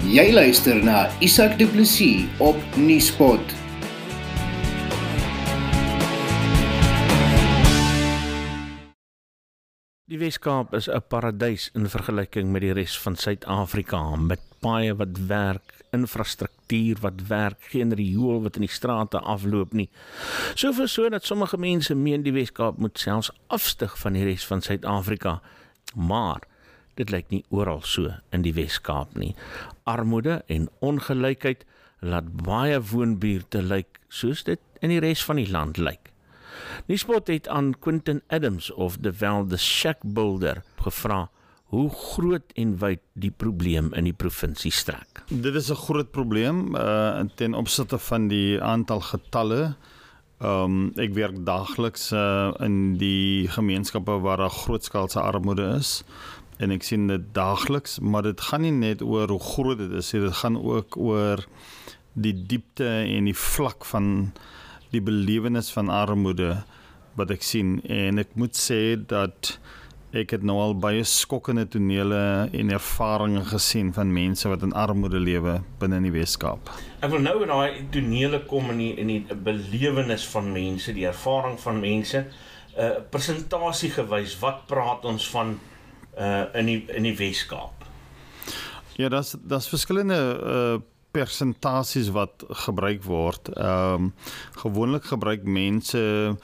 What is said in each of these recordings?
Jy luister na Isak Du Plessis op Nieuwspot. Die Weskaap is 'n paradys in vergelyking met die res van Suid-Afrika met paaie wat werk, infrastruktuur wat werk, geen riool wat in die strate afloop nie. Soveel so dat sommige mense meen die Weskaap moet selfs afstyg van die res van Suid-Afrika. Maar dit lyk nie oral so in die Weskaap nie. Armoede en ongelykheid laat baie woonbuurte lyk soos dit in die res van die land lyk. Nuuspot het aan Quentin Adams of the Val the Shack Builder gevra hoe groot en wyd die probleem in die provinsie strek. Dit is 'n groot probleem uh ten opsigte van die aantal getalle. Um ek werk daagliks uh in die gemeenskappe waar daar grootskaalse armoede is en ek sien dit daagliks, maar dit gaan nie net oor hoe groot dit is, dit gaan ook oor die diepte en die vlak van die belewenis van armoede wat ek sien en ek moet sê dat ek het nou al baie skokkende tonele en ervarings gesien van mense wat in armoede lewe binne in die Weskaap. Ek wil nou in daai tonele kom in die in die belewenis van mense, die ervaring van mense, 'n uh, presentasie gewys. Wat praat ons van uh in die in die Weskaap? Ja, daar's daar's verskillende uh persentasies wat gebruik word. Ehm um, gewoonlik gebruik mense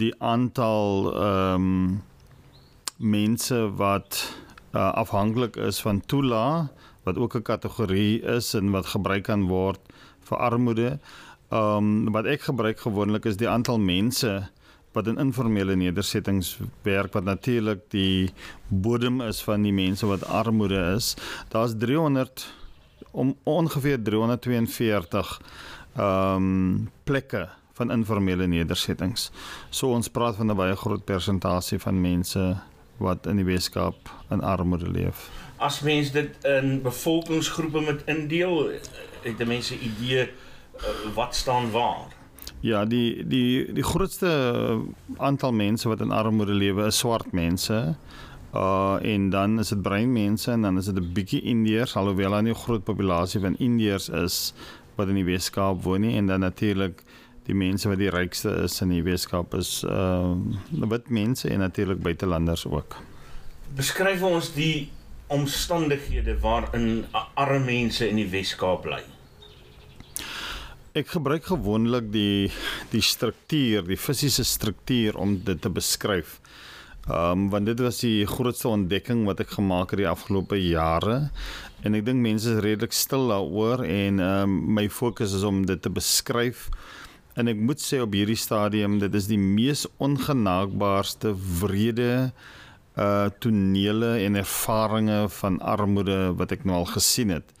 die aantal ehm um, mense wat uh, afhanklik is van toela wat ook 'n kategorie is en wat gebruik kan word vir armoede. Ehm um, wat ek gebruik gewoonlik is die aantal mense wat in informele nedersettings werk wat natuurlik die bodem is van die mense wat armoede is. Daar's 300 om ongeveer 342 ehm um, plekke van informele nedersettings. So ons praat van 'n baie groot persentasie van mense wat in die Weskaap in armoede leef. As mens dit in bevolkingsgroepe moet indeel, het mense idee uh, wat staan waar. Ja, die die die grootste aantal mense wat in armoede lewe is swart mense. Uh en dan is dit bruin mense en dan is dit 'n bietjie Indiërs alhoewel daar nie 'n groot populasie van Indiërs is wat in die Weskaap woon nie en dan natuurlik die mense wat die rykste is in die Weskaap is uh wit mense en natuurlik buitelanders ook. Beskryf ons die omstandighede waarin arme mense in die Weskaap bly. Ek gebruik gewoonlik die die struktuur, die fisiese struktuur om dit te beskryf. Ehm um, want dit was die grootste ontdekking wat ek gemaak het die afgelope jare en ek dink mense is redelik stil daaroor en ehm um, my fokus is om dit te beskryf. En ek moet sê op hierdie stadium dit is die mees ongenaakbaarste wrede uh tonele en ervarings van armoede wat ek nou al gesien het.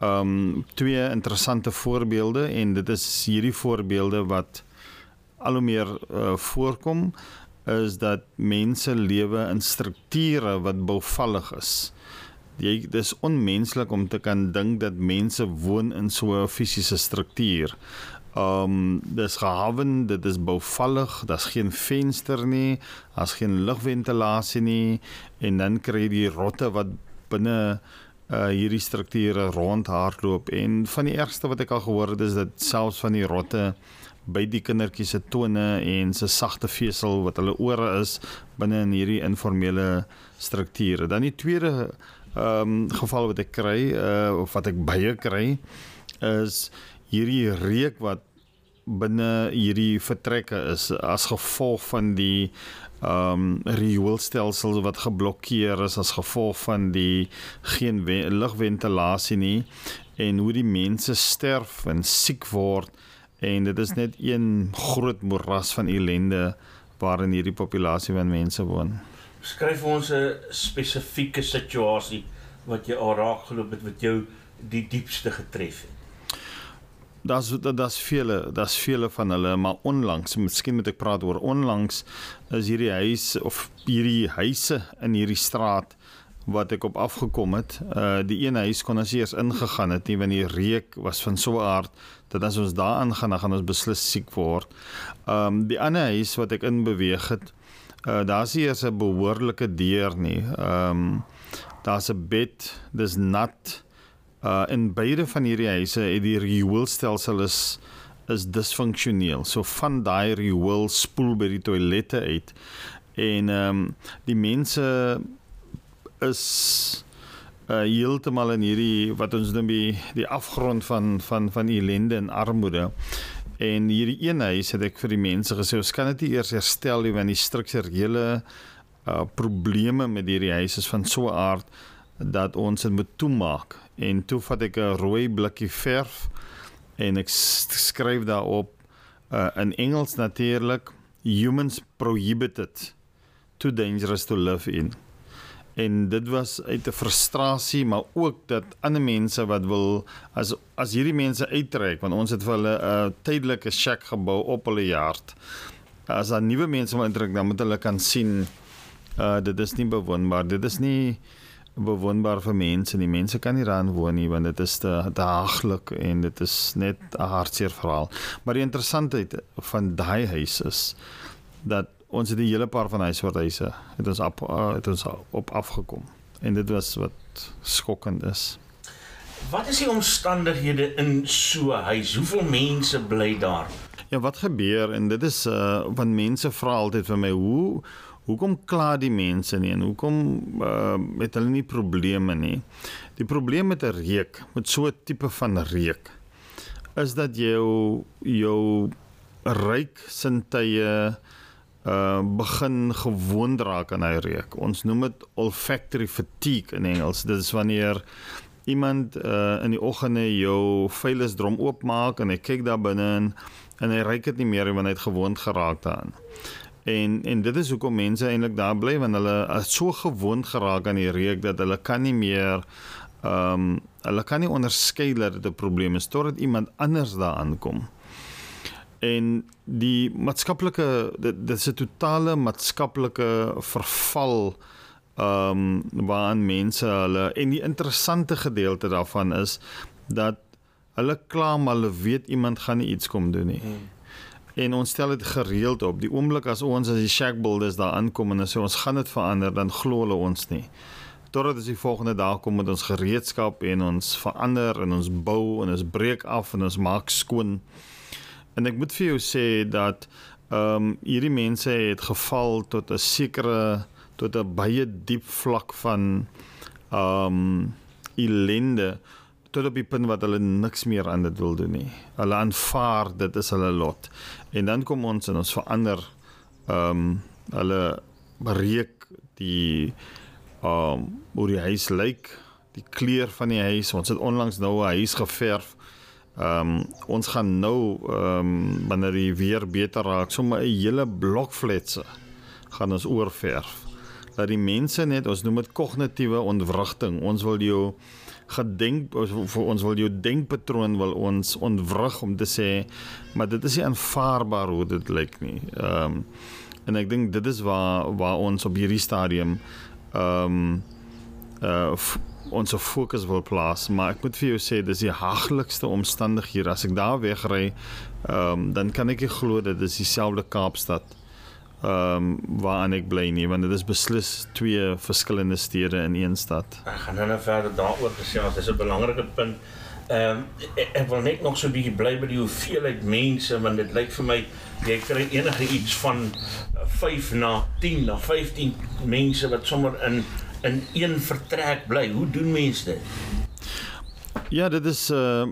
Um twee interessante voorbeelde en dit is hierdie voorbeelde wat al hoe meer uh, voorkom is dat mense lewe in strukture wat bouvallig is. Jy dis onmenslik om te kan dink dat mense woon in so 'n fisiese struktuur. Um dis gehaven, dit is bouvallig, daar's geen venster nie, daar's geen lugventilasie nie en dan kry jy die rotte wat binne uh hierdie strukture rondhardloop en van die ergste wat ek al gehoor het is dat selfs van die rotte by die kindertjies se tone en se sagte vesel wat hulle ore is binne in hierdie informele strukture. Dan die tweede ehm um, geval wat ek kry uh, of wat ek baie kry is hierdie reuk wat binne hierdie vertrekke is as gevolg van die um, rioolstelsels wat geblokkeer is as gevolg van die geen lugventilasie nie en hoe die mense sterf en siek word en dit is net een groot moeras van ellende waarin hierdie populasie van mense woon. Skryf ons 'n spesifieke situasie wat jy al raak geloop het wat jou die diepste getref het. Das das vele, das vele van hulle, maar onlangs, miskien moet ek praat oor onlangs is hierdie huis of hierdie huise in hierdie straat wat ek op afgekom het. Uh die een huis kon as eers ingegaan het nie want die reuk was van so 'n aard dat as ons daar aangaan dan gaan ons beslis siek word. Um die ander huis wat ek in beweeg het, uh daar's eers 'n behoorlike deur nie. Um daar's 'n bed, dis nat Uh in beide van hierdie huise het die rioolstelsel is is disfunksioneel. So van daai riool spoel by die toilette uit en ehm um, die mense is uh heeltemal in hierdie wat ons noem die die afgrond van van van ellende en armoede. En hierdie een huis het ek vir die mense gesê ons kan dit eers herstel nie want die strukturele uh probleme met hierdie huis is van so 'n aard dat ons dit moet toemaak. En toe vat ek 'n rooi blikkie verf en ek skryf daarop uh in Engels natuurlik humans prohibited too dangerous to live in. En dit was uit 'n frustrasie maar ook dat ander mense wat wil as as hierdie mense uittrek want ons het vir hulle 'n uh, tydelike shack gebou op hulle yard as daar nuwe mense wil intrek dan moet hulle kan sien uh dit is nie bewoonbaar dit is nie bewoonbaar vir mense nie mense kan nie daarin woon nie want dit is te daaglik en dit is net 'n hartseer verhaal maar die interessantheid van daai huis is dat ons het 'n hele paar van huishoudhuise het ons op uh, het ons op afgekom en dit was wat skokkend is. Wat is die omstandighede in so 'n huis? Hoeveel mense bly daar? Ja, wat gebeur en dit is uh van mense vra altyd vir my hoe hoekom kla die mense nie en hoekom uh het hulle nie probleme nie. Die probleem met 'n reuk, met so 'n tipe van reuk is dat jou jou ryk sintuie uh begin gewoond raak aan hy reuk. Ons noem dit olfactory fatigue in Engels. Dit is wanneer iemand uh in die oggende jou vuilnisdrom oopmaak en hy kyk daar binne in en hy ruik dit nie meer wanneer hy het gewoond geraak daaraan. En en dit is hoekom mense eintlik daar bly want hulle is so gewoond geraak aan die reuk dat hulle kan nie meer ehm um, hulle kan nie onderskei dat dit 'n probleem is totdat iemand anders daar aankom en die maatskaplike dit, dit is 'n totale maatskaplike verval ehm um, waaraan mense hulle en die interessante gedeelte daarvan is dat hulle kla maar hulle weet iemand gaan nie iets kom doen nie. Hmm. En ons stel dit gereeld op. Die oomblik as ons as die shack builders daar aankom en sê ons gaan dit verander, dan glo hulle ons nie. Totdat as die volgende dag kom met ons gereedskap en ons verander en ons bou en ons breek af en ons maak skoon. En ek moet vir jou sê dat ehm um, hierdie mense het geval tot 'n sekere tot 'n baie diep vlak van ehm um, ellende tot op die punt wat hulle niks meer aan dit wil doen nie. Hulle aanvaar dit is hulle lot. En dan kom ons en ons verander ehm um, hulle breek die ehm um, hoe die huis lyk, die kleur van die huis. Ons het onlangs nou 'n huis geverf Ehm um, ons gaan nou ehm um, wanneer die weer beter raak, sommer 'n hele blok fletse gaan ons oorverf. Dat die mense net ons noem dit kognitiewe ontwrigting. Ons wil jou gedenk vir ons wil jou denkpatroon wil ons ontwrig om te sê maar dit is nie aanvaarbaar hoe dit lyk nie. Ehm um, en ek dink dit is waar waar ons op hierdie stadium ehm um, uh ons fokus wil plaas, maar ek moet vir jou sê dis die haglikste omstandighede as ek daar wegry, ehm um, dan kan ek nie glo dit is dieselfde Kaapstad ehm um, waarin ek bly nie, want dit is beslis twee verskillende stede in een stad. Ek gaan nou verder daaroor gesê want dit is 'n belangrike punt. Ehm um, ek, ek wil net nog so 'n bietjie bly by die hoeveelheid mense want dit lyk vir my jy kry enige iets van 5 na 10 na 15 mense wat sommer in in een vertrek bly. Hoe doen mense dit? Ja, dit is uh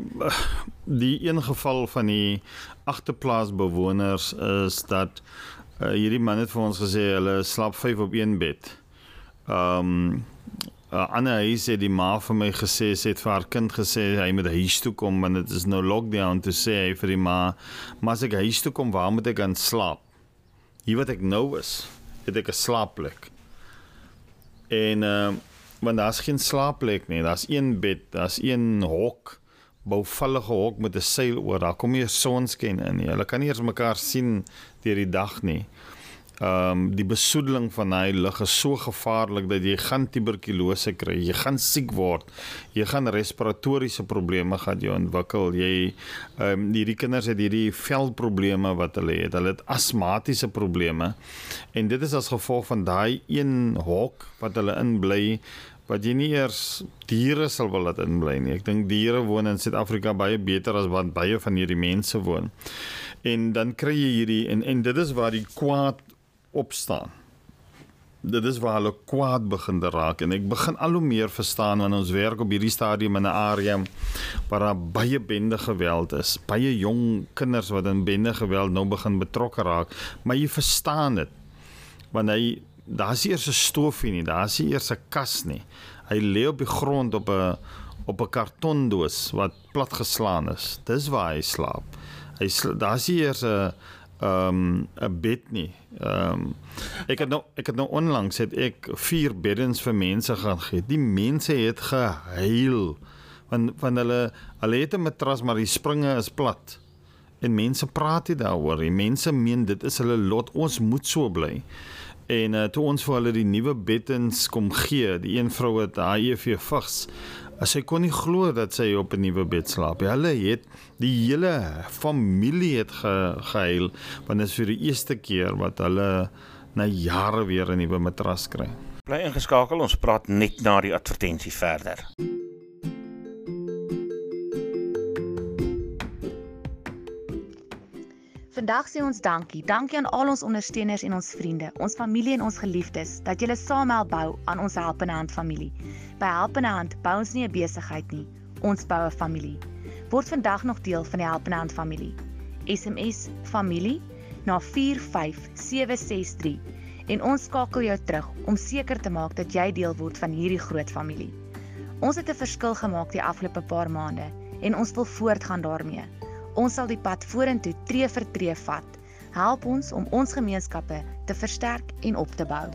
die een geval van die agterplaas bewoners is dat uh, hierdie man het vir ons gesê hulle slaap 5 op een bed. Um uh, Anna huis het die ma vir my gesê sy het vir haar kind gesê hy moet huis toe kom want dit is nou lockdown toe sê hy vir die ma maar as ek huis toe kom waar moet ek gaan slaap? Hier wat ek nou is, het ek 'n slaapplek. En ehm uh, want daar's geen slaapplek nie. Daar's een bed, daar's een hok, bouvallige hok met 'n seil oor. Daar kom nie sonskyn in nie. Hulle kan nie eens mekaar sien deur die dag nie ehm um, die besoedeling van hy lug is so gevaarlik dat jy gaan tuberkulose kry, jy gaan siek word, jy gaan respiratoriese probleme gaan jy ontwikkel. Jy ehm um, hierdie kinders het hierdie velprobleme wat hulle het. Hulle het asmatiese probleme. En dit is as gevolg van daai een hok wat hulle in bly wat jy nie eers diere sal wil laat inbly nie. Ek dink diere woon in Suid-Afrika baie beter as wat baie van hierdie mense woon. En dan kry jy hierdie en en dit is waar die kwaad opstaan dit is waar hulle kwaad begin te raak en ek begin al hoe meer verstaan wanneer ons werk op hierdie stadium in 'n area waar daar baie bende geweld is, baie jong kinders wat in bende geweld nou begin betrokke raak, maar jy verstaan dit. Want hy daar's eers 'n stofie nie, daar's eers 'n kas nie. Hy lê op die grond op 'n op 'n kartondoos wat platgeslaan is. Dis waar hy slaap. Hy daar's nie eers 'n ehm um, 'n bed nie. Ehm um, ek het nou ek het nou onlangs het ek vier beddens vir mense gaan gee. Die mense het gehuil want van hulle hulle het 'n matras maar die springe is plat. En mense praat nie daaroor nie. Mense meen dit is hulle lot. Ons moet so bly. En uh, toe ons vir hulle die nuwe beddens kom gee, die een vrou het HIV vigs. As sy kon nie glo dat sy op 'n nuwe bed slaap. Hulle het die hele familie het ge, gehuil want dit is vir die eerste keer wat hulle na jare weer 'n nuwe matras kry. Bly ingeskakel, ons praat net na die advertensie verder. Vandag sê ons dankie. Dankie aan al ons ondersteuners en ons vriende, ons familie en ons geliefdes dat julle saam help bou aan ons Helpende Hand familie. By Helpende Hand bou ons nie 'n besigheid nie, ons bou 'n familie. Word vandag nog deel van die Helpende Hand familie. SMS familie na 45763 en ons skakel jou terug om seker te maak dat jy deel word van hierdie groot familie. Ons het 'n verskil gemaak die afgelope paar maande en ons wil voortgaan daarmee. Ons sal die pad vorentoe tree vir tree vat. Help ons om ons gemeenskappe te versterk en op te bou.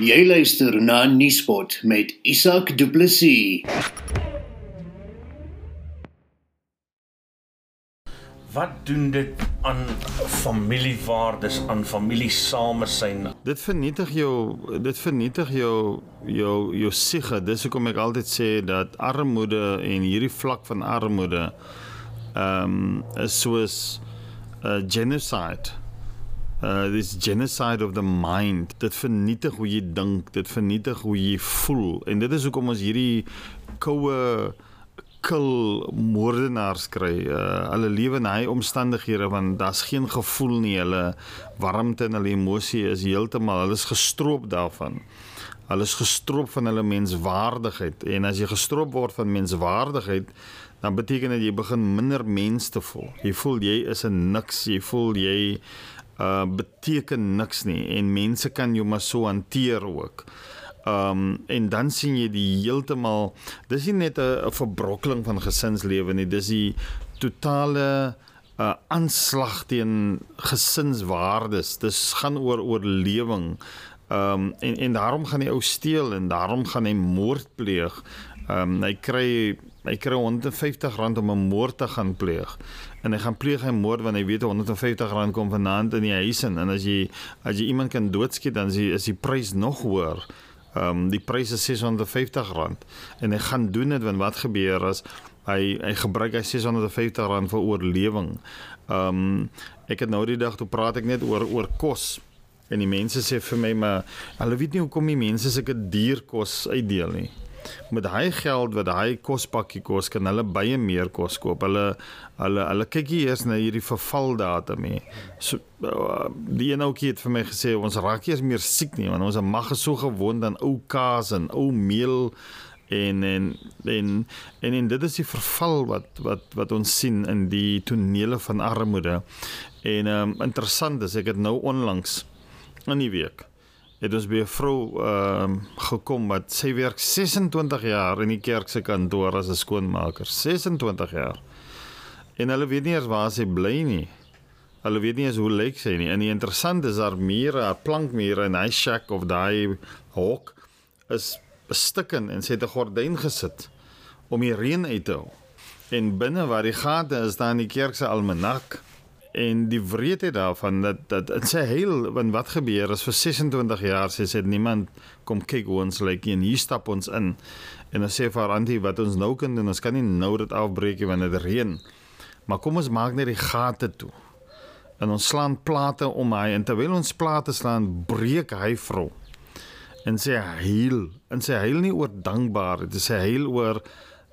Jy luister na Nuuspot met Isak Du Plessis. Wat doen dit aan familiewaardes, aan familiesamesyn? Dit vernietig jou dit vernietig jou jou jou siege. Dis hoekom ek altyd sê dat armoede en hierdie vlak van armoede ehm um, is soos 'n uh, genocide uh this genocide of the mind dit vernietig hoe jy dink dit vernietig hoe jy voel en dit is hoekom ons hierdie koue kil moordenaars kry uh hulle lewe in hy omstandighede want daar's geen gevoel nie. Hulle warmte en hulle emosie is heeltemal hulle is gestroop daarvan. Hulle is gestroop van hulle menswaardigheid. En as jy gestroop word van menswaardigheid dan beteken dit jy begin minder mens te voel. Jy voel jy is 'n niks. Jy voel jy uh beteken niks nie. En mense kan jou maar so hanteer ook. Um en dan sien jy die heeltemal dis nie net 'n verbrokkeling van gesinslewe nie, dis die totale uh aanslag teen gesinswaardes. Dis gaan oor oorlewing. Um en en daarom gaan hy ou steel en daarom gaan hy moord pleeg. Um hy kry hy kry 150 rand om 'n moord te gaan pleeg en hy gaan pleeg 'n moord want hy weet 150 rand kom vanaand in die huis in en as jy as jy iemand kan doodskiet dan is die, is die prys nog hoër. Ehm um, die prys is 650 rand. En hy gaan doen dit want wat gebeur as hy hy gebruik hy 650 rand vir oorlewing. Ehm um, ek het nou die dag toe praat ek net oor oor kos. En die mense sê vir my maar hulle weet nie hoekom die mense sulke duur kos uitdeel nie met daai geld wat daai kospakkie kos kan hulle baie meer kos koop. Hulle hulle hulle kyk eers na hierdie vervaldatum hê. So uh, die een ouetjie het vir my gesê ons raak eers meer siek nie want ons mag so gewoond aan ou kaas en ou meel en en en en en dit is die verval wat wat wat ons sien in die tonele van armoede. En ehm um, interessant is ek het nou onlangs in die week het ons by 'n vrou ehm uh, gekom wat sy werk 26 jaar in die kerk se kantoor as 'n skoonmaker. 26 jaar. En hulle weet nie eers waar sy bly nie. Hulle weet nie eens hoe lyk sy nie. En die interessante is haar mure, haar plankmure in hy shack of daai hok is bestukken en sy het 'n gordyn gesit om die reën uit te hou. En binne waar die gate is, daar in die kerk se almanak en die wreedheid daarvan dat dat dit sê heel want wat gebeur as vir 26 jaar sê sê niemand kom kyk hoe ons lyk like, en hier stap ons in. En dan sê vir Antie wat ons nou kan doen ons kan nie nou dit afbreek wanneer dit reën. Maar kom ons maak net die gate toe. En ons slaan plate om hy en terwyl ons plate slaan, breek hy vrou. En sê huil, en sê huil nie oor dankbaarheid, dit sê huil oor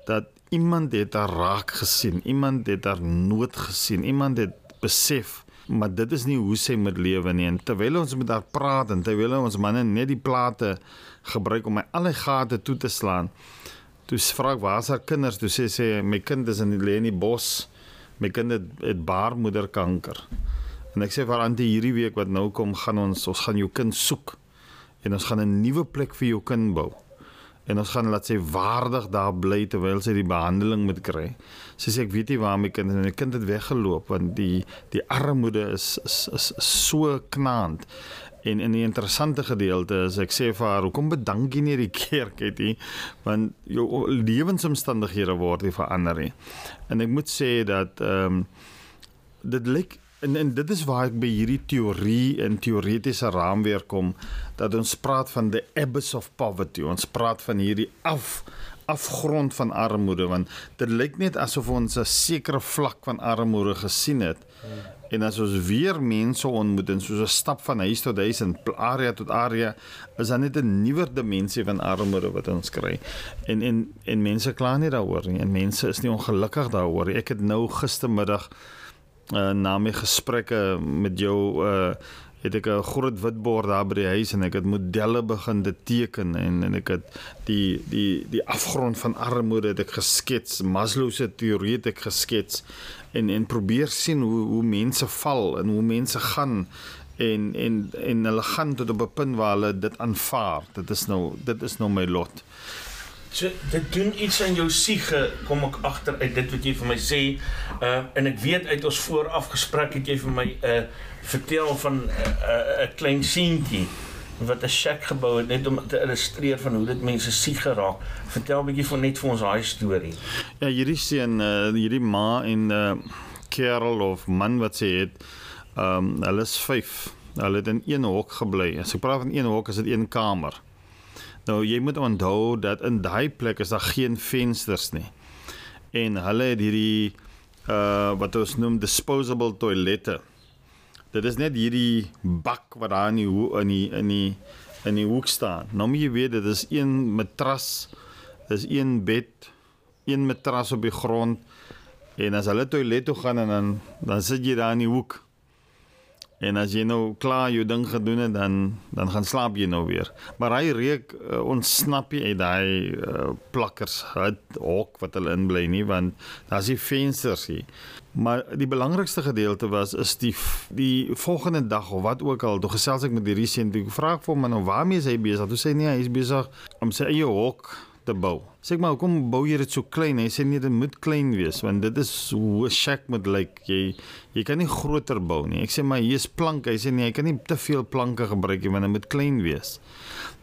dat iemand het haar raak gesien, iemand het haar nood gesien, iemand het besef maar dit is nie hoe sy moet lewe nie. En terwyl ons met haar praat en terwyl ons manne net die plate gebruik om my alle gate toe te slaan. Toe vra ek waar is haar kinders? Toe sê sy my kind is in lê in die bos. My kind het, het baarmoederkanker. En ek sê vir Antie hierdie week wat nou kom, gaan ons ons gaan jou kind soek en ons gaan 'n nuwe plek vir jou kind bou en ons gaan laat sy waardig daar bly terwyl sy die behandeling moet kry. Sy sê ek weet nie waar my kind en my kind het weggeloop want die die armoede is is is, is so knaand. En in die interessante gedeelte is ek sê vir haar, "Hoekom bedank jy nie die kerk het nie? Want jou lewensomstandighede word nie verander nie." En ek moet sê dat ehm um, dit lyk En en dit is waar ek by hierdie teorie en teoretiese raamwerk kom dat ons praat van the abyss of poverty. Ons praat van hierdie af afgrond van armoede want dit lyk net asof ons 'n sekere vlak van armoede gesien het. En as ons weer mense ontmoet en soos 'n stap van huis tot huis en area tot area, is dan net 'n nuwer dimensie van armoede wat ons kry. En en en mense kla nie daaroor nie en mense is nie ongelukkig daaroor nie. Ek het nou gistermiddag uh, na my gesprekke met jou uh het ek 'n groot witbord daar by die huis en ek het modelle begin te teken en en ek het die die die afgrond van armoede het ek geskets Maslow se teorie het ek geskets en en probeer sien hoe hoe mense val en hoe mense gaan en en en hulle gaan tot op 'n punt waar hulle dit aanvaar. Dit is nou dit is nou my lot So dit doen iets aan jou siege, kom ek agter uit dit wat jy vir my sê. Uh en ek weet uit ons vooraf gesprek het jy vir my uh vertel van 'n uh, uh, uh, klein seentjie wat 'n shack gebou het net om te illustreer van hoe dit mense siek geraak. Vertel 'n bietjie van net vir ons daai storie. Ja, hierdie seun, uh, hierdie ma en uh kerel of man wat sê het, ehm um, hulle is 5. Hulle het in een hok gebly. As ek praat van een hok, is dit een kamer. Nou jy moet onthou dat in daai plek is daar geen vensters nie. En hulle het hierdie uh wat ons noem disposable toilette. Dit is net hierdie bak wat daar in die in die in die in die hoek staan. Nou moet jy weet dit is een matras, dis een bed, een matras op die grond. En as hulle toilet toe gaan en dan dan sit jy daar in die hoek. En as jy nou klaar jou ding gedoen het dan dan gaan slaap jy nou weer. Maar hy reuk uh, ontsnap jy uit daai uh, plakkers hut hok wat hulle inbly nie want daar's nie vensters hier. Maar die belangrikste gedeelte was is die die volgende dag of wat ook al, toe gesels ek met die resent, ek vra ek vir hom nou waarmee is hy besig? Toe sê hy nee, hy is besig om sy eie hok te bou. Sê ek maar hoekom bou jy dit so klein? Hy sê nee, dit moet klein wees want dit is hoe 'n shack moet lyk. Jy jy kan nie groter bou nie. Ek sê maar hier is planke. Hy sê nee, jy kan nie te veel planke gebruik nie want dit moet klein wees.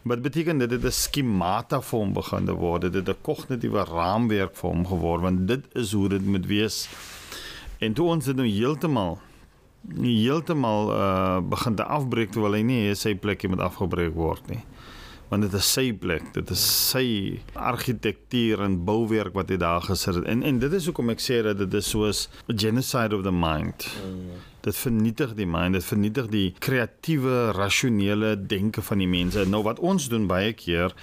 Wat beteken dit dit is skemata vir hom begin word. Dit het 'n kognitiewe raamwerk vir hom geword want dit is hoe dit moet wees. En toe ons dit nou heeltemal heeltemal uh begin te afbreek terwyl hy nie sy plekjie moet afgebreek word nie want dit is sy plek, dit is sy argitektuur en bouwerk wat hy daar gesit het. En en dit is hoekom ek sê dat dit is soos genocide of the mind. Mm. Dit vernietig die mind, dit vernietig die kreatiewe, rasionele denke van die mense. Nou wat ons doen baie keer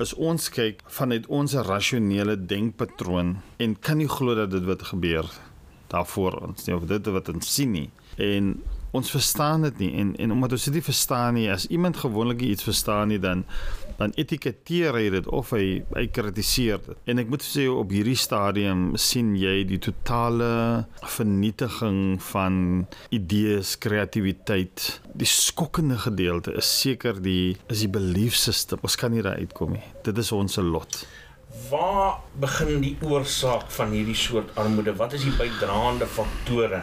is ons kyk vanuit ons rasionele denkpatroon en kan nie glo dat dit wat gebeur daarvoor ons nie of dit wat ons sien nie. En ons verstaan dit nie en en omdat ons dit nie verstaan nie as iemand gewoonlik iets verstaan nie dan dan etiketeer hy dit of hy hy kritiseer dit. En ek moet sê op hierdie stadium sien jy die totale vernietiging van idees kreatiwiteit die skokkende gedeelte is seker die is die belief system. Ons kan nie daar uitkom nie. Dit is ons lot. Waar begin die oorsaak van hierdie soort armoede? Wat is die bydraende faktore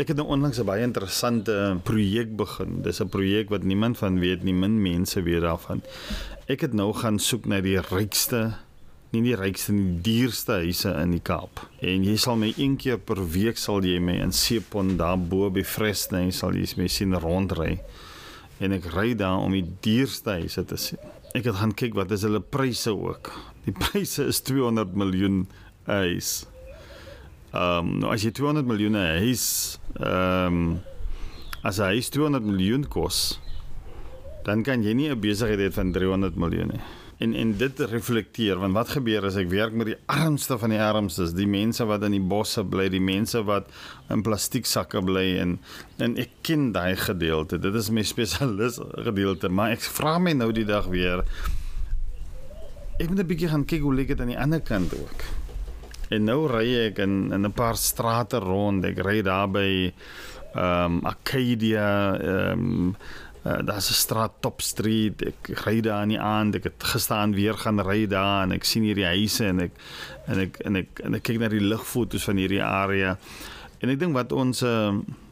Ek het nou onlangs 'n baie interessante projek begin. Dis 'n projek wat niemand van weet nie, min mense weet daarvan. Ek het nou gaan soek na die rykste, nie die rykste nie, die duurste huise in die Kaap. En jy sal my een keer per week sal jy my in Sepon daar bo by Fresne sal jy my sien rondry. En ek ry daar om die duurste huise te sien. Ek het gaan kyk wat is hulle pryse ook. Die pryse is 200 miljoen huis. Ehm um, as jy 200 miljoen huis ehm um, As 'n huis 200 miljoen kos, dan kan jy nie 'n besigheid hê van 300 miljoen nie. En en dit reflekteer want wat gebeur as ek werk met die armste van die armstes, die mense wat in die bosse bly, die mense wat in plastieksakke bly en en ek ken daai gedeelte. Dit is my spesialis gedeelte, maar ek vra my nou die dag weer ek moet 'n bietjie gaan kyk hoe lyk dit aan die ander kant ook. En nou ry ek in in 'n paar strate rond. Ek ry daar by ehm um, Arcadia ehm um, Uh, daar's 'n straat Top Street. Ek ry daar aan die aand. Ek het gisteraan weer gaan ry daar en ek sien hierdie huise en ek en ek en ek en ek kyk na die ligfoto's van hierdie area. En ek dink wat ons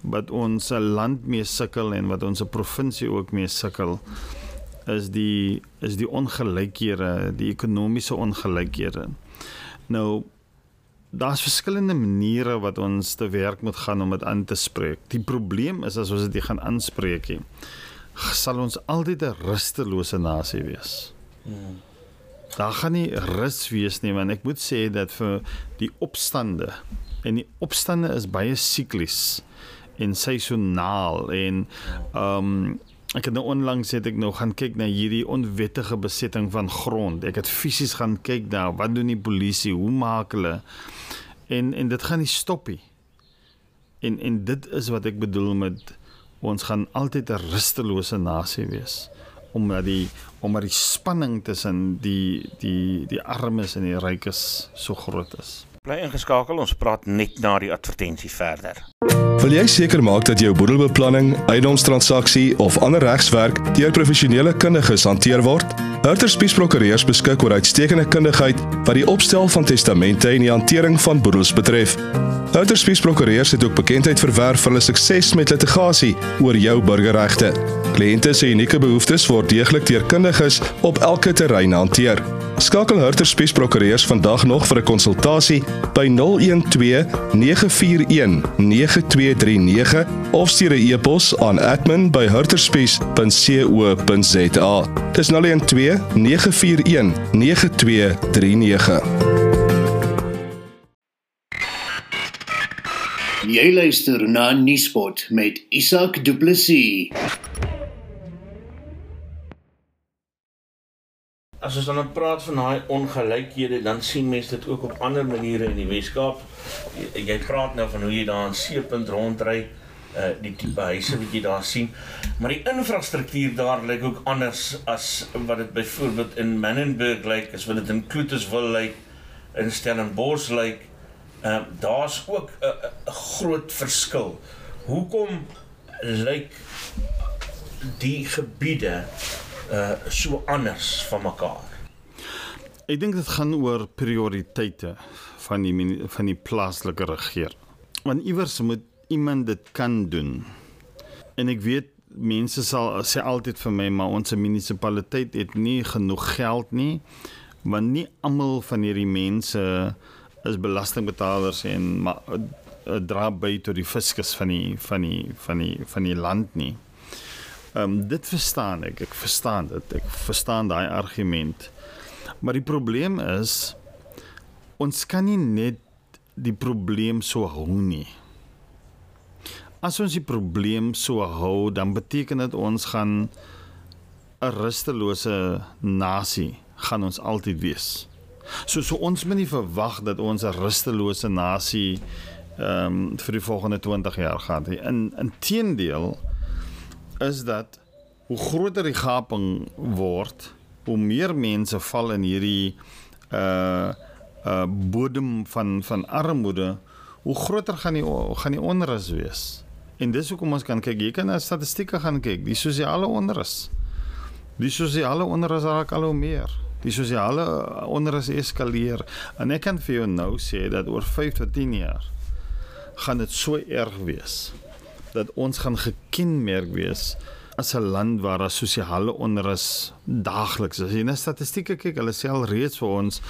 wat ons land mee sukkel en wat ons provinsie ook mee sukkel is die is die ongelykhede, die ekonomiese ongelykhede. Nou daar's verskillende maniere wat ons te werk moet gaan om dit aan te spreek. Die probleem is as ons dit gaan aanspreek nie sal ons altyd 'n rustelose nasie wees. Hmm. Daar gaan nie rus wees nie want ek moet sê dat vir die opstande en die opstande is baie siklies en seisoonaal en ehm um, ek het nou onlangs het ek nou gaan kyk na hierdie onwettige besetting van grond. Ek het fisies gaan kyk daar wat doen die polisie, hoe maak hulle en en dit gaan nie stop nie. En en dit is wat ek bedoel met ons gaan altyd 'n rustelose nasie wees omdat die omdat die spanning tussen die die die armes en die rykes so groot is. Bly ingeskakel, ons praat net na die advertensie verder. Wil jy seker maak dat jou boedelbeplanning, eiendomstransaksie of ander regswerk deur professionele kundiges hanteer word? Hurter Spies Prokureurs beskik oor uitstekende kundigheid wat die opstel van testamente en die hantering van boedels betref. Hurter Spies Prokureurs het ook bekendheid verwerf vir hulle sukses met litigasie oor jou burgerregte. Kliënte se unieke behoeftes word deeglik deur kundiges op elke terrein hanteer. Skakel Hurter Spies Prokureurs vandag nog vir 'n konsultasie by 012 941 9239 of stuur 'n e-pos aan admin@hurterspies.co.za. Dis 012 941 9239. Jy luister na Nuuspot met Isak Du Plessis. As ons dan praat van daai ongelykhede, dan sien mense dit ook op ander maniere in die Weskaap. Jy, jy praat nou van hoe jy daar in Seepunt rondry, uh die tipe huise wat jy daar sien. Maar die infrastruktuur daar lyk ook anders as wat dit byvoorbeeld in Menenberg lyk, as wat dit in Kloetusville lyk, in Stellenbosch lyk. Ehm uh, daar's ook 'n groot verskil. Hoekom lyk die gebiede uh so anders van mekaar. Ek dink dit gaan oor prioriteite van die van die plaaslike regering. Want iewers moet iemand dit kan doen. En ek weet mense sal sê altyd vir my maar ons munisipaliteit het nie genoeg geld nie want nie almal van hierdie mense is belastingbetalers en maar dra by tot die fiskus van die van die van die van die land nie. Ehm um, dit verstaan ek. Ek verstaan dit. Ek verstaan daai argument. Maar die probleem is ons kan nie net die probleem so hou nie. As ons die probleem so hou, dan beteken dit ons gaan 'n rustelose nasie gaan ons altyd wees. So so ons moet nie verwag dat ons 'n rustelose nasie ehm um, vir die volgende 20 jaar gaan hê. In in teendeel is dat hoe groter die gaping word, hoe meer mense val in hierdie uh uh bodem van van armoede, hoe groter gaan die gaan die onrus wees. En dis hoekom ons kan kyk, jy kan na statistieke gaan kyk, die sosiale onrus. Die sosiale onrus raak al hoe meer. Die sosiale onrus eskaleer. En ek kan vir jou nou sê dat oor 5 tot 10 jaar gaan dit so erg wees dat ons gaan gekenmerk wees as 'n land waar daar sosiale onrus daagliks is. As jy na statistieke kyk, hulle sê al reeds vir ons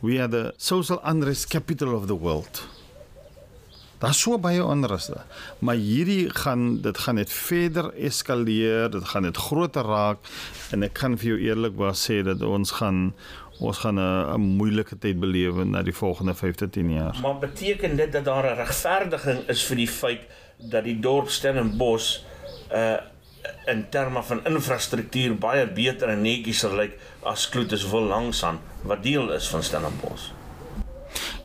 we are the social unrest capital of the world. Daar so baie onrus. Maar hierdie gaan dit gaan net verder eskaleer, dit gaan net groter raak en ek kan vir jou eerlikwaar sê dat ons gaan ons gaan 'n moeilike tyd beleef na die volgende 5 tot 10 jaar. Maar beteken dit dat daar 'n regverdiging is vir die feit dat die dorp Stellenbosch uh in terme van infrastruktuur baie beter en netjies sal lyk as Kloetuswil langsaan wat deel is van Stellenbosch.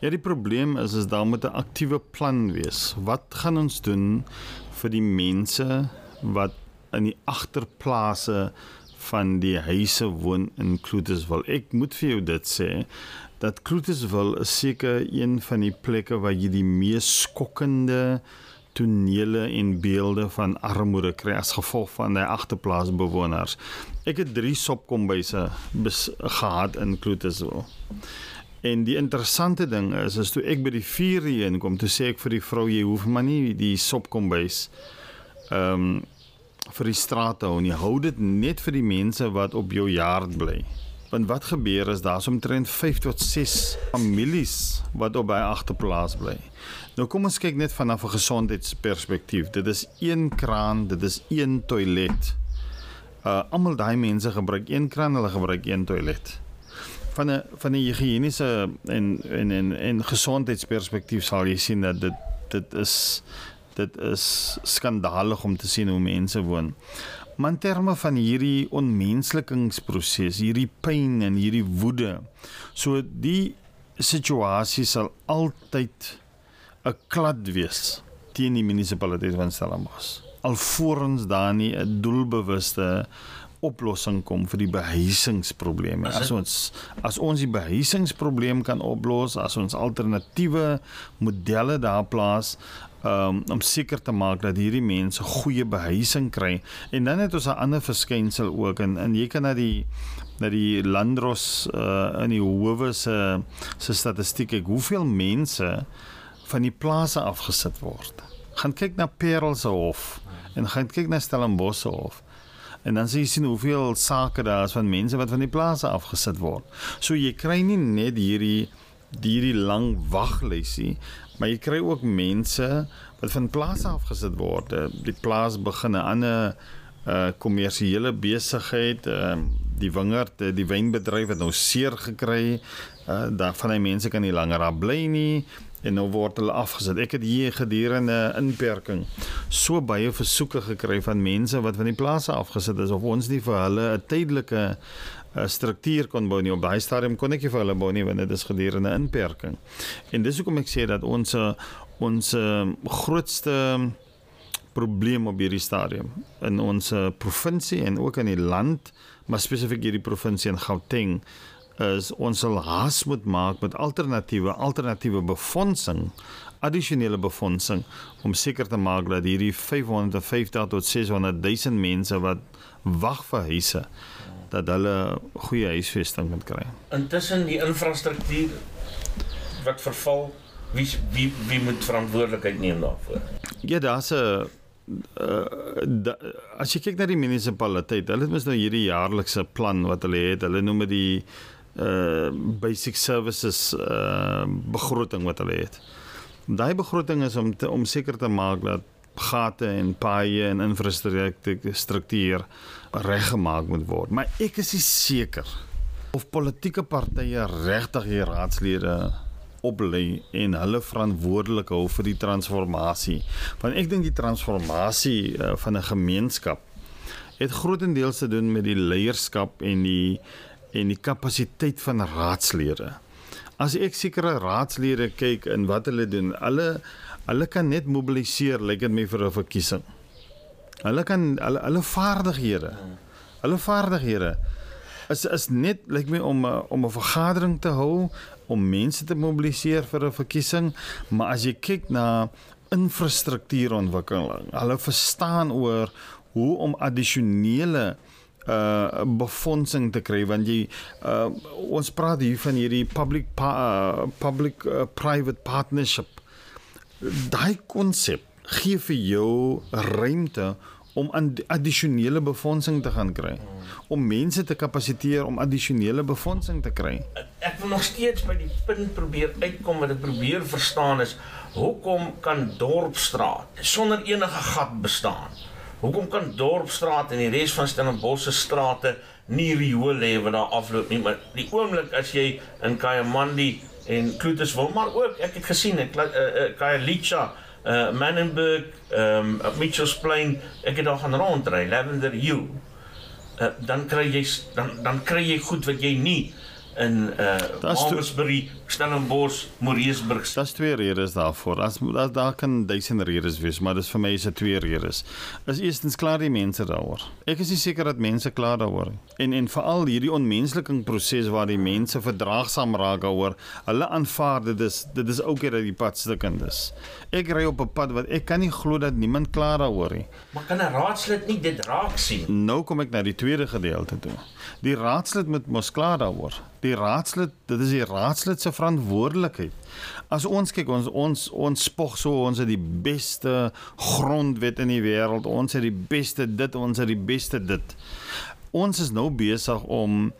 Ja, die probleem is is daar moet 'n aktiewe plan wees. Wat gaan ons doen vir die mense wat in die agterplase van die huise woon in Kloetuswil? Ek moet vir jou dit sê dat Kloetuswil is seker een van die plekke waar jy die mees skokkende tonele en beelde van armoede kry as gevolg van die agterplaasbewoners. Ek het 3 sopkombuise gehad in Kloetuswil. En die interessante ding is as toe ek by die vuur heen kom, toe sê ek vir die vrou jy hoef maar nie die sopkombuis ehm um, vir die strate hou nie. Hou dit net vir die mense wat op jou yard bly. Want wat gebeur is daar's omtrent 5 tot 6 families wat op by agterplaas bly. Nou kom ons kyk net vanaf 'n gesondheidsperspektief. Dit is een kraan, dit is een toilet. Uh almal daai mense gebruik een kraan, hulle gebruik een toilet van 'n van 'n higiëniese en en en en gesondheidsperspektief sal jy sien dat dit dit is dit is skandalig om te sien hoe mense woon. Maar in terme van hierdie onmenslikingsproses, hierdie pyn en hierdie woede. So die situasie sal altyd 'n klad wees teen die munisipaliteit van Stellenbosch. Alvorens daar nie 'n doelbewuste oplossing kom vir die behuisingsprobleme. As ons as ons die behuisingsprobleem kan oplos, as ons alternatiewe modelle daar plaas um, om seker te maak dat hierdie mense goeie behuising kry. En dan het ons 'n ander verskynsel ook en en jy kan na die na die landros uh, in die howe se se statistiek kyk hoeveel mense van die plase afgesit word. Gaan kyk na Parel se hof en gaan kyk na Stellenbosch se hof. En dan sien jy sien hoeveel sake daar is van mense wat van die plase afgesit word. So jy kry nie net hierdie hierdie lang waglysie, maar jy kry ook mense wat van plase afgesit word. Die plaas begin 'n ander uh kommersiële besigheid, uh die wingerd, die wynbedryf het nou seer gekry. Uh daar van die mense kan nie langer daar bly nie en nou word hulle afgesit. Ek het hier gedurende inperking so baie versoeke gekry van mense wat van die plase afgesit is of ons nie vir hulle 'n tydelike 'n struktuur kon bou nie op daai stadium kon ek nie vir hulle bou nie want dit is gedurende inperking. En dis hoekom ek sê dat ons ons grootste probleem op hierdie stadium in ons provinsie en ook in die land, maar spesifiek hierdie provinsie in Gauteng is ons sal haas moet maak met alternatiewe alternatiewe befondsing addisionele befondsing om seker te maak dat hierdie 550 tot 600 000 mense wat wag vir huise dat hulle goeie huisvesting kan kry. Intussen die infrastruktuur wat verval, wie wie wie moet verantwoordelikheid neem daarvoor? Ja, daar's 'n uh, da, as jy kyk na die munisipaliteit, hulle het mos nou hierdie jaarlikse plan wat hulle het. Hulle noem dit die uh basic services uh begroting wat hulle het. Daai begroting is om te, om seker te maak dat gate en paaie en infrastruktuur reggemaak moet word. Maar ek is seker of politieke partye regtig hier raadslede oplei en hulle verantwoordelik hou vir die transformasie. Want ek dink die transformasie uh, van 'n gemeenskap het grootendeels te doen met die leierskap en die en die kapasiteit van raadslede. As ek sekere raadslede kyk in wat hulle doen, hulle hulle kan net mobiliseer lyk like dit my vir 'n verkiesing. Hulle kan hulle hulle vaardighede. Hulle vaardighede is is net lyk like my om om 'n vergadering te hou om mense te mobiliseer vir 'n verkiesing, maar as jy kyk na infrastruktuurontwikkeling, hulle verstaan oor hoe om addisionele uh befondsing te kry want jy uh ons praat hier van hierdie public pa, uh, public uh, private partnership daai konsep gee vir jou ruimte om addisionele befondsing te gaan kry. Om mense te kapasiteer om addisionele befondsing te kry. Ek wil nog steeds by die punt probeer uitkom wat ek probeer verstaan is hoekom kan dorpstraat sonder enige gat bestaan? Hoekom kan Dorpstraat en die res van Stellenbosch se strate nie riool hê wat daar afloop nie, maar die oomblik as jy in Kayamandi en Kloetes wil maar ook ek het gesien ek uh, uh, Kayalicha uh Manenberg, ehm um, Mitchells Plain, ek het daar gaan rondry, Lavender Hill. Uh, dan kry jy dan dan kry jy goed wat jy nie in uh Malmesbury, Stellenbosch, Moreesburg. Daar's twee redes daarvoor. As daar daar kan duisend redes wees, maar dis vir my is dit twee redes. Is eerstens klaar die mense daaroor. Ek is nie seker dat mense klaar daaroor nie. En en veral hierdie onmensliking proses waar die mense verdraagsaam raak daaroor. Hulle aanvaar dit is dit is ook dat die pad stukkend is. Ek ry op 'n pad wat ek kan nie glo dat niemand klaar daaroor nie. Maar kan 'n raadslid nie dit raak sien? Nou kom ek na die tweede gedeelte toe. Die raadslid moet mos klaar daaroor die raadslid, dit is die raadslid se verantwoordelikheid. As ons kyk ons ons ons spog so ons het die beste grondwet in die wêreld, ons het die beste dit, ons het die beste dit. Ons is nou besig om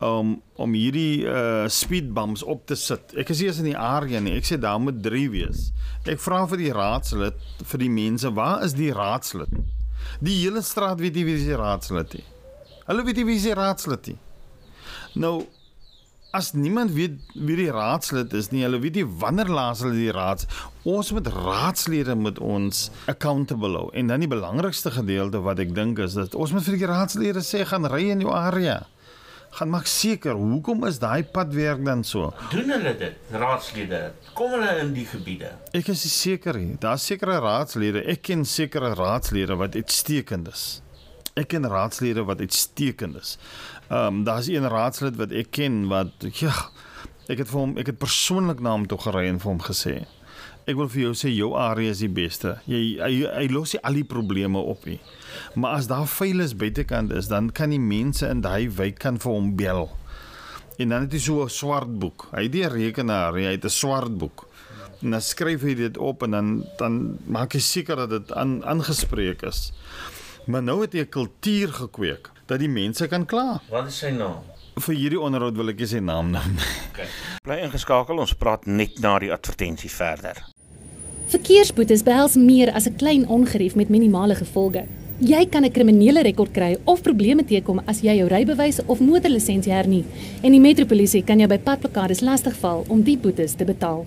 om om hierdie uh speed bumps op te sit. Ek is eers in die area nie. Ek sê daar moet 3 wees. Ek vra vir die raadslid vir die mense, waar is die raadslid? Die hele straat weet nie wie die raadslid is. Hulle weet nie wie die raadslid is. Nou as niemand weet wie die raadslid is nie, hulle weet nie wanneer laas hulle die raads. Ons moet raadslede met ons accountable hou. En dan die belangrikste gedeelte wat ek dink is dat ons moet vir die raadslede sê gaan ry in jou area. Gaan maak seker, hoekom is daai pad werk dan so? Doen hulle dit, raadslede? Kom hulle in die gebiede? Ek is seker. Daar's sekere raadslede. Ek ken sekere raadslede wat uitstekend is. Ek ken raadslede wat uitstekend is. Ehm um, daar's een raadslid wat ek ken wat ja, ek het vir hom ek het persoonlik na hom toe gery en vir hom gesê ek wil vir jou sê jou area is die beste. Jy hy, hy los al die probleme op nie. Maar as daar veilig buitekant is, dan kan die mense in daai wijk kan vir hom bel. En dan het hy so 'n swart boek. Hy het die rekenaar, hy het 'n swart boek. En dan skryf hy dit op en dan dan maak hy seker dat dit aan aangespreek is. Maar nou het hy 'n kultuur gekweek dat die mense kan kla. Wat is sy naam? Vir hierdie onderhoud wil ek nie sy naam noem nie. Okay. Bly ingeskakel, ons praat net na die advertensie verder. Verkeersboetes behels meer as 'n klein ongerief met minimale gevolge. Jy kan 'n kriminele rekord kry of probleme teekom as jy jou rybewys of motorlisensie hernie en die metropolisie kan jou by padplakkades lastigval om die boetes te betaal.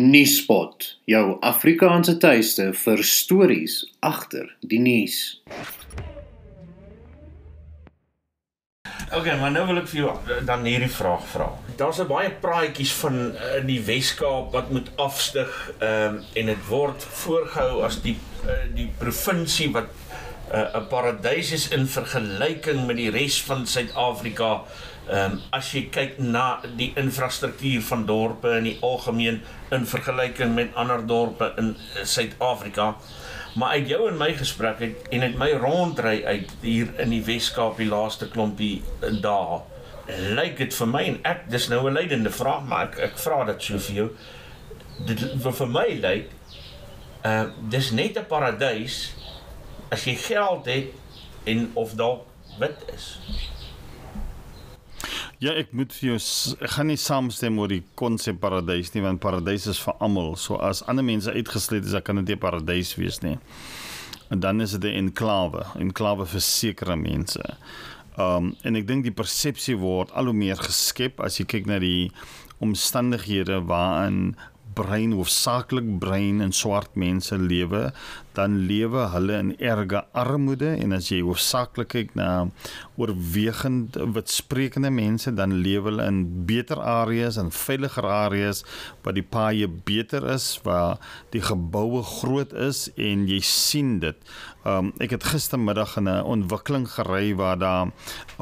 Nuuspot, jou Afrikaanse tuiste vir stories agter die nuus. Okay, maar nou wil ek vir jou dan hierdie vraag vra. Daar's 'n baie praatjies van uh, die Wes-Kaap wat moet afstyg ehm um, en dit word voorgehou as die uh, die provinsie wat eh, 'n uh, paradys is in vergelyking met die res van Suid-Afrika. Ehm um, as jy kyk na die infrastruktuur van dorpe in die algemeen in vergelyking met ander dorpe in Suid-Afrika. Maar uit jou en my gesprek het en uit my rondry uit hier in die Wes-Kaap die laaste klompie dae, lyk dit vir my en ek dis nou 'n leidende vraag, maar ek ek vra dit so vir jou. Dit vir my lyk uh dis net 'n paradys as jy geld het en of dalk wit is. Ja, ek moet vir jou ek gaan nie saamstem oor die konsep paradys nie want paradys is vir almal. So as ander mense uitgesluit is, dan kan dit nie paradys wees nie. En dan is dit 'n enklawe, enklawe vir sekere mense. Um en ek dink die persepsie word al hoe meer geskep as jy kyk na die omstandighede waarin brein hoofsaaklik brein en swart mense lewe dan lewe hulle in erge armoede en as jy hoofsaaklik kyk na oorwegend wit sprekende mense dan lewe hulle in beter areas en veiliger areas waar die paaie beter is waar die geboue groot is en jy sien dit Um, ek het gistermiddag in 'n ontwikkeling gery waar daar 'n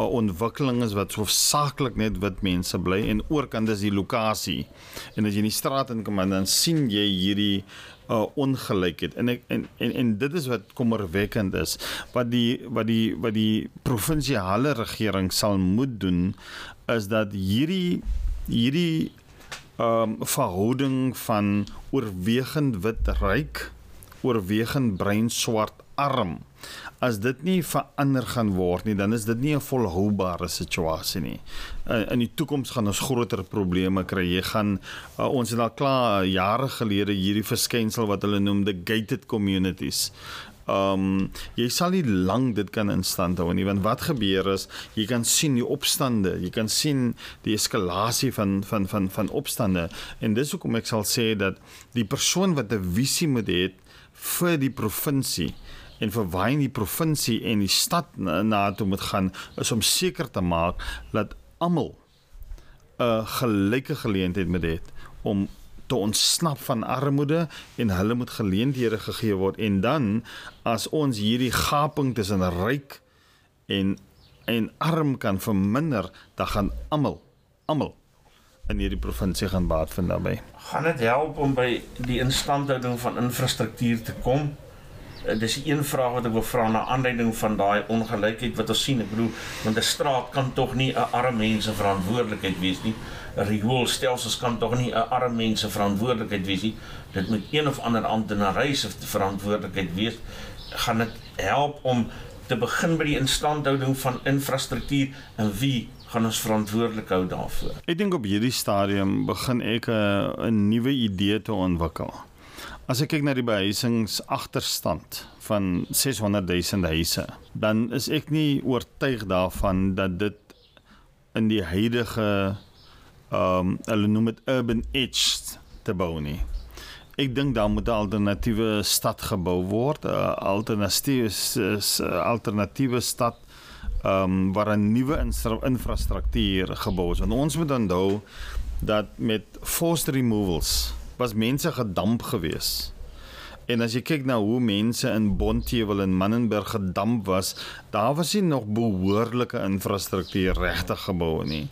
ontwikkeling is wat hoofsaaklik net wit mense bly en oorkant is die lokasie. En as jy in die straat inkom dan sien jy hierdie uh, ongelykheid en ek en, en en dit is wat kommerwekkend is wat die wat die wat die provinsiale regering sal moet doen is dat hierdie hierdie um verhouding van oorwegend wit ryk, oorwegend bruin swart arm. As dit nie verander gaan word nie, dan is dit nie 'n volhoubare situasie nie. Uh, in die toekoms gaan ons groter probleme kry. Jy gaan uh, ons het al klaar jare gelede hierdie verskynsel wat hulle noem the gated communities um jy sal nie lank dit kan in stand hou nie want wat gebeur is jy kan sien die opstande jy kan sien die eskalasie van van van van opstande en dis hoekom ek sal sê dat die persoon wat 'n visie moet hê vir die provinsie en vir waar die provinsie en die stad na, na toe moet gaan is om seker te maak dat almal 'n gelyke geleentheid moet hê om te ontsnap van armoede en hulle moet geleenthede gegee word en dan as ons hierdie gaping tussen ryk en en arm kan verminder dan gaan almal almal in hierdie provinsie gaan baat vind daarbey. Gaan dit help om by die instandhouding van infrastruktuur te kom? Uh, dis een vraag wat ek wil vra na aanleiding van daai ongelykheid wat ons sien. Ek bedoel, want 'n straat kan tog nie 'n arm mens se verantwoordelikheid wees nie rioolstelsels kan tog nie 'n arm mens se verantwoordelikheid wees nie. Dit moet een of ander amptenaar se verantwoordelikheid wees. Gaan dit help om te begin by die instandhouding van infrastruktuur en wie gaan ons verantwoordelik hou daarvoor? Ek dink op hierdie stadium begin ek 'n nuwe idee te ontwikkel. As ek kyk na die behuisingsagterstand van 600 000 huise, dan is ek nie oortuig daarvan dat dit in die huidige ehm um, hulle noem dit urban edge te bou nie. Ek dink daar moet 'n alternatiewe stad gebou word, 'n alternatiewe alternatiewe stad ehm um, waar 'n nuwe infrastruktuur gebou is. Want ons moet onthou dat met forced removals was mense gedamp gewees. En as jy kyk na hoe mense in Bonteheuwel en Manenberg gedamp was, daar was nie nog behoorlike infrastruktuur regtig gebou nie.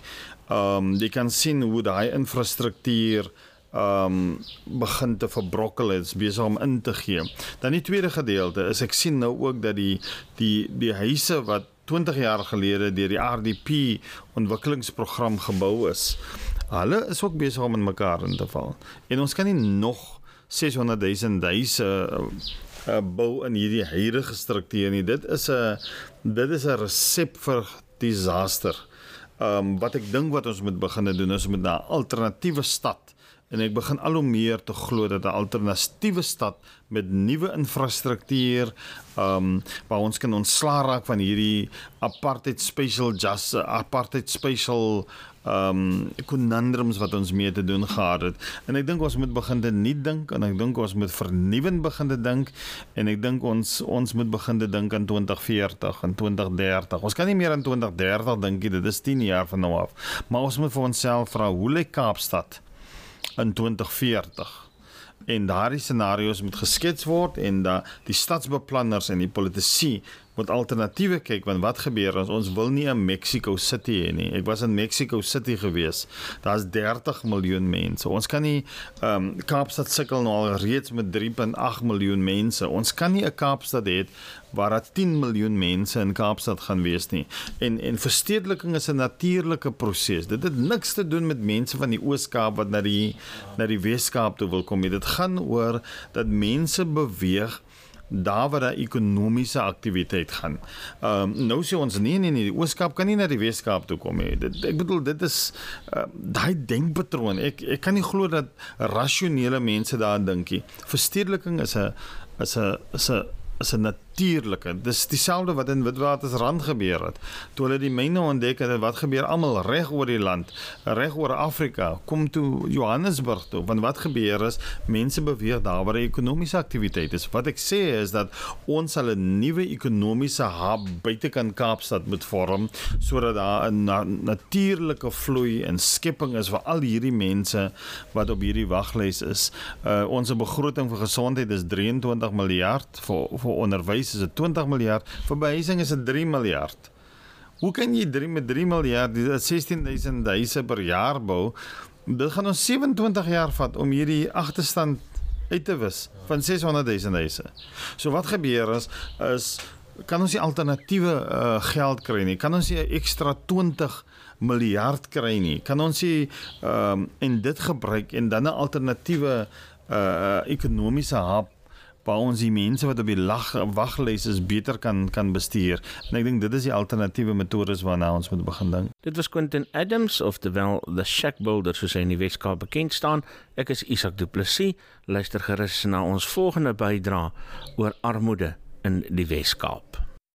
Ehm um, jy kan sien hoe daai infrastruktuur ehm um, begin te verbrokkel het, besig om in te gee. Dan die tweede gedeelte is ek sien nou ook dat die die die huise wat 20 jaar gelede deur die RDP ontwikkelingsprogram gebou is, hulle is ook besig om in mekaar in te val. En ons kan nie nog 600 000 huise uh, bou in hierdie huidige struktuur nie. Dit is 'n dit is 'n resep vir disaster. Ehm um, wat ek dink wat ons moet begin doen is om met 'n alternatiewe stad en ek begin al hoe meer te glo dat 'n alternatiewe stad met nuwe infrastruktuur ehm um, waar ons kan ontslaa raak van hierdie apartheid special just apartheid special ehm um, conundrums wat ons mee te doen gehad het. En ek dink ons moet begin te nuut dink en ek dink ons moet vernuwend begin te dink en ek dink ons ons moet begin te dink aan 2040 en 2030. Ons kan nie meer aan 2030 dink nie, dit is 10 jaar van nou af. Maar ons moet vir onsself vra hoe lyk Kaapstad in 2040? en daardie scenario's moet geskets word en da die stadsbeplanners en die politici moet alternatiewe kyk want wat gebeur as ons wil nie 'n Mexico City hê nie. Ek was in Mexico City gewees. Daar's 30 miljoen mense. Ons kan nie ehm um, Kaapstad sukkel nou al reeds met 3.8 miljoen mense. Ons kan nie 'n Kaapstad hê waar daar 10 miljoen mense in Kaapstad gaan wees nie. En en verstedeliking is 'n natuurlike proses. Dit het niks te doen met mense van die Oos-Kaap wat na die na die Wes-Kaap toe wil kom nie. Dit gaan oor dat mense beweeg daar waar daar ekonomiese aktiwiteit gaan. Ehm um, nou sê ons nee nee nee, die Ooskaap kan nie na die Weskaap toe kom nie. Dit ek bedoel dit is uh, daai denkpatroon. Ek ek kan nie glo dat rasionele mense daaraan dink nie. Verstedeliking is 'n is 'n is 'n is 'n natuurlike. Dis dieselfde wat in Witwatersrand gebeur het. Toe hulle die myne ontdek het, wat gebeur almal reg oor die land, reg oor Afrika, kom toe Johannesburg toe. Want wat gebeur is, mense beweeg daar waar ekonomiese aktiwiteit is. Wat ek sê is dat ons sal 'n nuwe ekonomiese hub buitekant Kaapstad moet vorm sodat daar 'n na natuurlike vloei en skepping is vir al hierdie mense wat op hierdie waglys is. Uh ons begroting vir gesondheid is 23 miljard vir vir onderwys huis is dit 20 miljard, vir behuising is dit 3 miljard. Hoe kan jy 3 met 3 miljard, dit is 16000 huise per jaar bou? Dit gaan ons 27 jaar vat om hierdie agterstand uit te wis van 600 000 huise. So wat gebeur is is kan ons nie alternatiewe uh, geld kry nie? Kan ons nie 'n ekstra 20 miljard kry nie? Kan ons nie ehm um, en dit gebruik en dan 'n alternatiewe uh ekonomiese hub waar ons die mense wat op die lag waglys is beter kan kan bestuur. En ek dink dit is die alternatiewe metodes waarna ons moet begin dink. Dit was Quentin Adams of the well the shack builder soos hy in die Weskaap bekend staan. Ek is Isak Du Plessis. Luister gerus na ons volgende bydra oor armoede in die Weskaap.